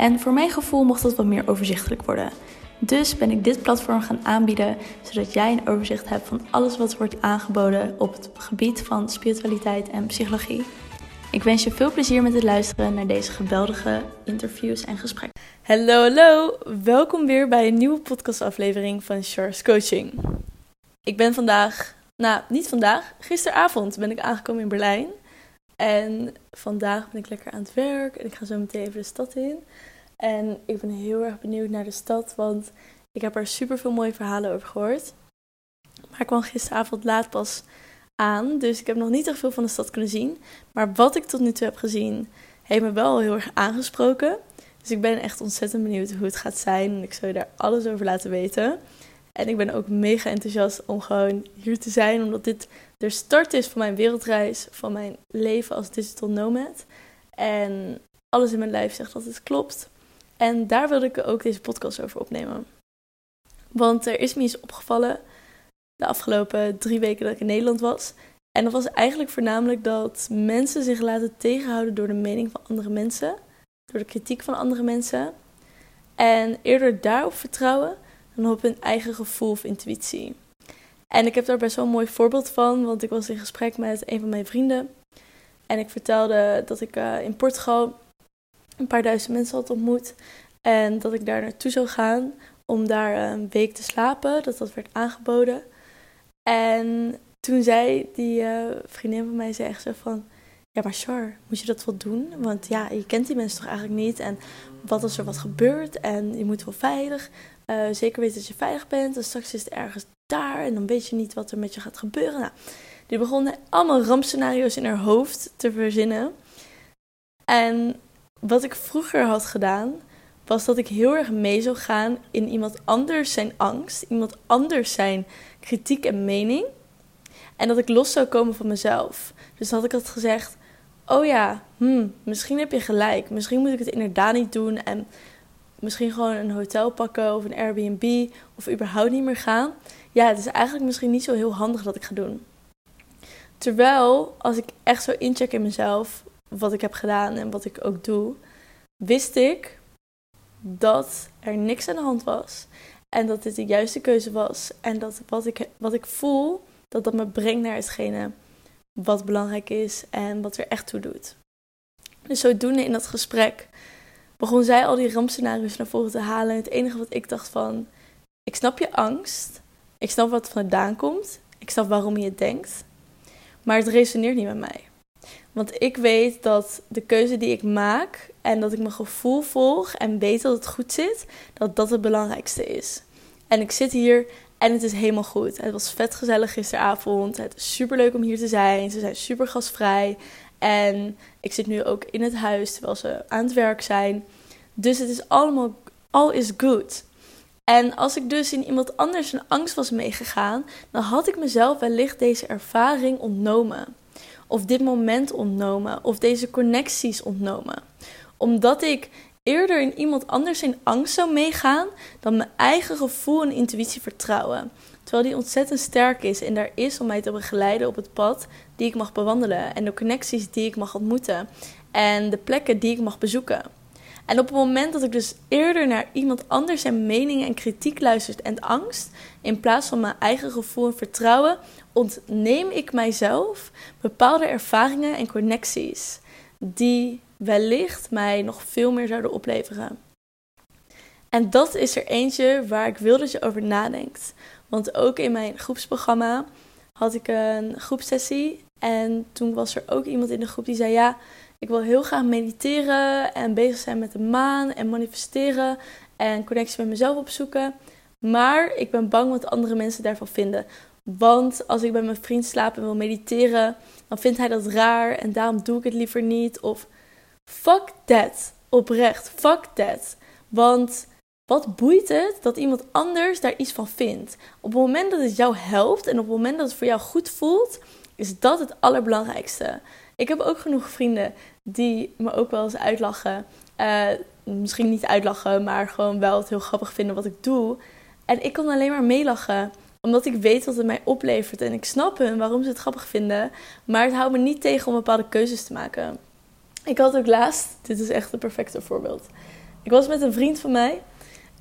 En voor mijn gevoel mocht dat wat meer overzichtelijk worden. Dus ben ik dit platform gaan aanbieden, zodat jij een overzicht hebt van alles wat wordt aangeboden op het gebied van spiritualiteit en psychologie. Ik wens je veel plezier met het luisteren naar deze geweldige interviews en gesprekken. Hallo, hallo! Welkom weer bij een nieuwe podcastaflevering van Charles Coaching. Ik ben vandaag, nou niet vandaag, gisteravond ben ik aangekomen in Berlijn. En vandaag ben ik lekker aan het werk en ik ga zo meteen even de stad in. En ik ben heel erg benieuwd naar de stad, want ik heb er super veel mooie verhalen over gehoord. Maar ik kwam gisteravond laat pas aan, dus ik heb nog niet echt veel van de stad kunnen zien. Maar wat ik tot nu toe heb gezien, heeft me wel heel erg aangesproken. Dus ik ben echt ontzettend benieuwd hoe het gaat zijn en ik zal je daar alles over laten weten. En ik ben ook mega enthousiast om gewoon hier te zijn, omdat dit de start is van mijn wereldreis, van mijn leven als digital nomad. En alles in mijn lijf zegt dat het klopt. En daar wilde ik ook deze podcast over opnemen. Want er is me iets opgevallen de afgelopen drie weken dat ik in Nederland was. En dat was eigenlijk voornamelijk dat mensen zich laten tegenhouden door de mening van andere mensen, door de kritiek van andere mensen. En eerder daarop vertrouwen dan op hun eigen gevoel of intuïtie. En ik heb daar best wel een mooi voorbeeld van, want ik was in gesprek met een van mijn vrienden. En ik vertelde dat ik uh, in Portugal een paar duizend mensen had ontmoet. En dat ik daar naartoe zou gaan om daar een week te slapen. Dat dat werd aangeboden. En toen zei die uh, vriendin van mij zei echt zo van... Ja, maar Char, moet je dat wel doen? Want ja, je kent die mensen toch eigenlijk niet? En wat als er wat gebeurt? En je moet wel veilig. Uh, zeker weten dat je veilig bent. En straks is het ergens daar. En dan weet je niet wat er met je gaat gebeuren. Nou, die begonnen allemaal rampscenario's in haar hoofd te verzinnen. En wat ik vroeger had gedaan, was dat ik heel erg mee zou gaan in iemand anders zijn angst, iemand anders zijn kritiek en mening. En dat ik los zou komen van mezelf. Dus had ik altijd gezegd: Oh ja, hmm, misschien heb je gelijk. Misschien moet ik het inderdaad niet doen. En misschien gewoon een hotel pakken of een Airbnb. Of überhaupt niet meer gaan. Ja, het is eigenlijk misschien niet zo heel handig dat ik ga doen. Terwijl, als ik echt zo incheck in mezelf, wat ik heb gedaan en wat ik ook doe, wist ik dat er niks aan de hand was. En dat dit de juiste keuze was. En dat wat ik, wat ik voel, dat dat me brengt naar hetgene wat belangrijk is en wat er echt toe doet. Dus zodoende in dat gesprek begon zij al die rampscenario's naar voren te halen. En het enige wat ik dacht van, ik snap je angst. Ik snap wat vandaan komt. Ik snap waarom je het denkt. Maar het resoneert niet met mij. Want ik weet dat de keuze die ik maak en dat ik mijn gevoel volg en weet dat het goed zit, dat dat het belangrijkste is. En ik zit hier en het is helemaal goed. Het was vet gezellig gisteravond. Het is super leuk om hier te zijn. Ze zijn super gastvrij. En ik zit nu ook in het huis terwijl ze aan het werk zijn. Dus het is allemaal, all is good. En als ik dus in iemand anders een angst was meegegaan, dan had ik mezelf wellicht deze ervaring ontnomen of dit moment ontnomen of deze connecties ontnomen. Omdat ik eerder in iemand anders in angst zou meegaan dan mijn eigen gevoel en intuïtie vertrouwen. Terwijl die ontzettend sterk is en daar is om mij te begeleiden op het pad die ik mag bewandelen en de connecties die ik mag ontmoeten en de plekken die ik mag bezoeken. En op het moment dat ik dus eerder naar iemand anders zijn meningen en kritiek luistert en angst, in plaats van mijn eigen gevoel en vertrouwen, ontneem ik mijzelf bepaalde ervaringen en connecties die wellicht mij nog veel meer zouden opleveren. En dat is er eentje waar ik wil dat je over nadenkt. Want ook in mijn groepsprogramma had ik een groepsessie. En toen was er ook iemand in de groep die zei: Ja, ik wil heel graag mediteren en bezig zijn met de maan en manifesteren en connectie met mezelf opzoeken. Maar ik ben bang wat andere mensen daarvan vinden. Want als ik bij mijn vriend slaap en wil mediteren, dan vindt hij dat raar en daarom doe ik het liever niet. Of fuck that. Oprecht, fuck that. Want Wat boeit het dat iemand anders daar iets van vindt? Op het moment dat het jou helpt en op het moment dat het voor jou goed voelt, is dat het allerbelangrijkste. Ik heb ook genoeg vrienden die me ook wel eens uitlachen. Uh, misschien niet uitlachen, maar gewoon wel het heel grappig vinden wat ik doe. En ik kan alleen maar meelachen omdat ik weet wat het mij oplevert. En ik snap hun waarom ze het grappig vinden. Maar het houdt me niet tegen om bepaalde keuzes te maken. Ik had ook laatst, dit is echt een perfecte voorbeeld. Ik was met een vriend van mij.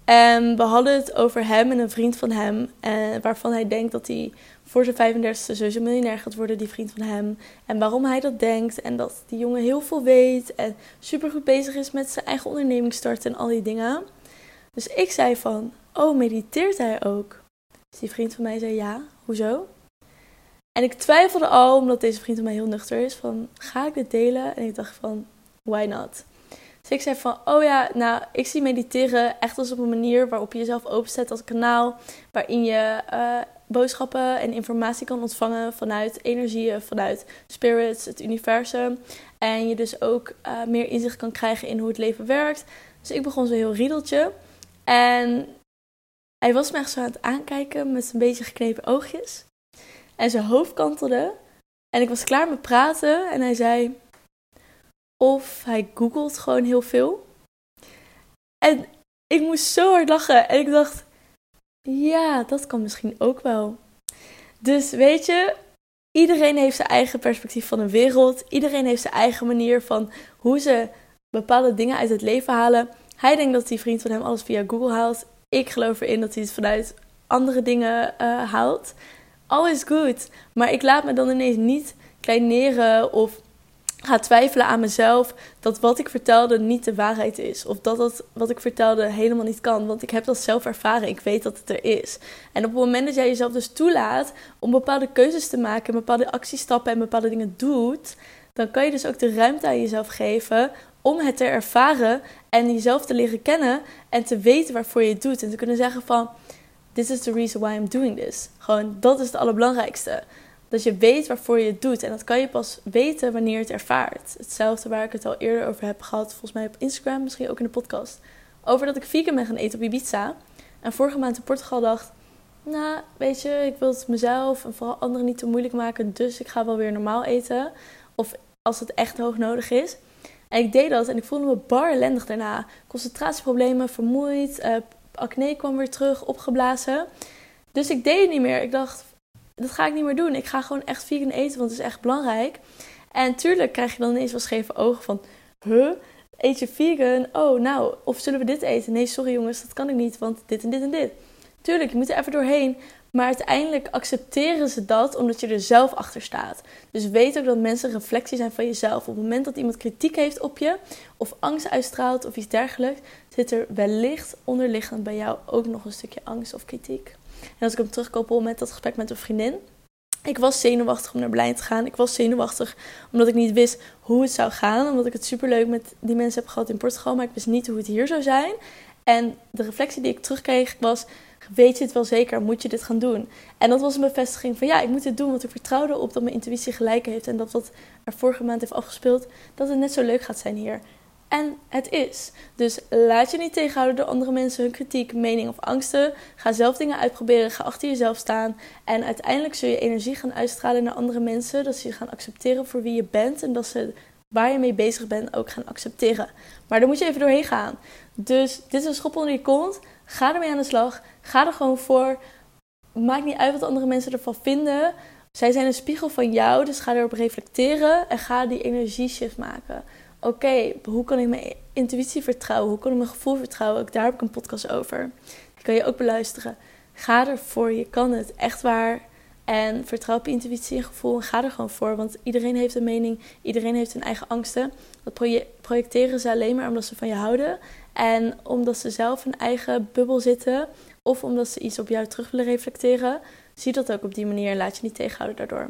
En we hadden het over hem en een vriend van hem. Eh, waarvan hij denkt dat hij voor zijn 35e sowieso miljonair gaat worden, die vriend van hem. En waarom hij dat denkt. En dat die jongen heel veel weet. En super goed bezig is met zijn eigen onderneming starten en al die dingen. Dus ik zei van, oh, mediteert hij ook? Dus die vriend van mij zei ja, hoezo? En ik twijfelde al, omdat deze vriend van mij heel nuchter is, van ga ik dit delen? En ik dacht van, why not? Dus ik zei van, oh ja, nou, ik zie mediteren echt als op een manier waarop je jezelf openstelt als kanaal, waarin je uh, boodschappen en informatie kan ontvangen vanuit energieën, vanuit spirits, het universum. En je dus ook uh, meer inzicht kan krijgen in hoe het leven werkt. Dus ik begon zo heel riedeltje. En hij was me echt zo aan het aankijken met een beetje geknepen oogjes. En zijn hoofd kantelde. En ik was klaar met praten en hij zei... Of hij googelt gewoon heel veel. En ik moest zo hard lachen. En ik dacht, ja, dat kan misschien ook wel. Dus weet je, iedereen heeft zijn eigen perspectief van een wereld. Iedereen heeft zijn eigen manier van hoe ze bepaalde dingen uit het leven halen. Hij denkt dat die vriend van hem alles via Google haalt. Ik geloof erin dat hij het vanuit andere dingen uh, haalt. Alles goed. Maar ik laat me dan ineens niet kleineren of ga twijfelen aan mezelf dat wat ik vertelde niet de waarheid is. Of dat dat wat ik vertelde helemaal niet kan. Want ik heb dat zelf ervaren. Ik weet dat het er is. En op het moment dat jij jezelf dus toelaat om bepaalde keuzes te maken, bepaalde actiestappen en bepaalde dingen doet, dan kan je dus ook de ruimte aan jezelf geven om het te ervaren en jezelf te leren kennen en te weten waarvoor je het doet. En te kunnen zeggen van, this is the reason why I'm doing this. Gewoon, dat is het allerbelangrijkste. Dat je weet waarvoor je het doet. En dat kan je pas weten wanneer je het ervaart. Hetzelfde waar ik het al eerder over heb gehad, volgens mij op Instagram, misschien ook in de podcast. Over dat ik vegan ben gaan eten op Ibiza. En vorige maand in Portugal dacht, nou, weet je, ik wil het mezelf en vooral anderen niet te moeilijk maken. Dus ik ga wel weer normaal eten. Of als het echt hoog nodig is. En ik deed dat en ik voelde me bar ellendig daarna. Concentratieproblemen, vermoeid, uh, acne kwam weer terug, opgeblazen. Dus ik deed het niet meer. Ik dacht, dat ga ik niet meer doen. Ik ga gewoon echt vegan eten, want het is echt belangrijk. En tuurlijk krijg je dan ineens wel scheve ogen van... Huh? Eet je vegan? Oh, nou, of zullen we dit eten? Nee, sorry jongens, dat kan ik niet, want dit en dit en dit. Tuurlijk, je moet er even doorheen. Maar uiteindelijk accepteren ze dat omdat je er zelf achter staat. Dus weet ook dat mensen reflectie zijn van jezelf. Op het moment dat iemand kritiek heeft op je, of angst uitstraalt of iets dergelijks, zit er wellicht onderliggend bij jou ook nog een stukje angst of kritiek. En als ik hem terugkoppel met dat gesprek met een vriendin. Ik was zenuwachtig om naar Berlijn te gaan. Ik was zenuwachtig omdat ik niet wist hoe het zou gaan. Omdat ik het superleuk met die mensen heb gehad in Portugal. Maar ik wist niet hoe het hier zou zijn. En de reflectie die ik terugkreeg was weet je het wel zeker, moet je dit gaan doen? En dat was een bevestiging van ja, ik moet dit doen, want ik vertrouwde op dat mijn intuïtie gelijk heeft en dat wat er vorige maand heeft afgespeeld, dat het net zo leuk gaat zijn hier. En het is. Dus laat je niet tegenhouden door andere mensen, hun kritiek, mening of angsten. Ga zelf dingen uitproberen, ga achter jezelf staan. En uiteindelijk zul je energie gaan uitstralen naar andere mensen. Dat ze je gaan accepteren voor wie je bent. En dat ze waar je mee bezig bent ook gaan accepteren. Maar daar moet je even doorheen gaan. Dus dit is een schop onder je kont. Ga ermee aan de slag. Ga er gewoon voor. Maakt niet uit wat andere mensen ervan vinden. Zij zijn een spiegel van jou, dus ga erop reflecteren en ga die energieshift maken. Oké, hoe kan ik mijn intuïtie vertrouwen? Hoe kan ik mijn gevoel vertrouwen? Ook daar heb ik een podcast over. Die kan je ook beluisteren. Ga ervoor, je kan het. Echt waar. En vertrouw op je intuïtie en gevoel en ga er gewoon voor. Want iedereen heeft een mening, iedereen heeft hun eigen angsten. Dat projecteren ze alleen maar omdat ze van je houden. En omdat ze zelf een eigen bubbel zitten. Of omdat ze iets op jou terug willen reflecteren. Zie dat ook op die manier en laat je niet tegenhouden daardoor.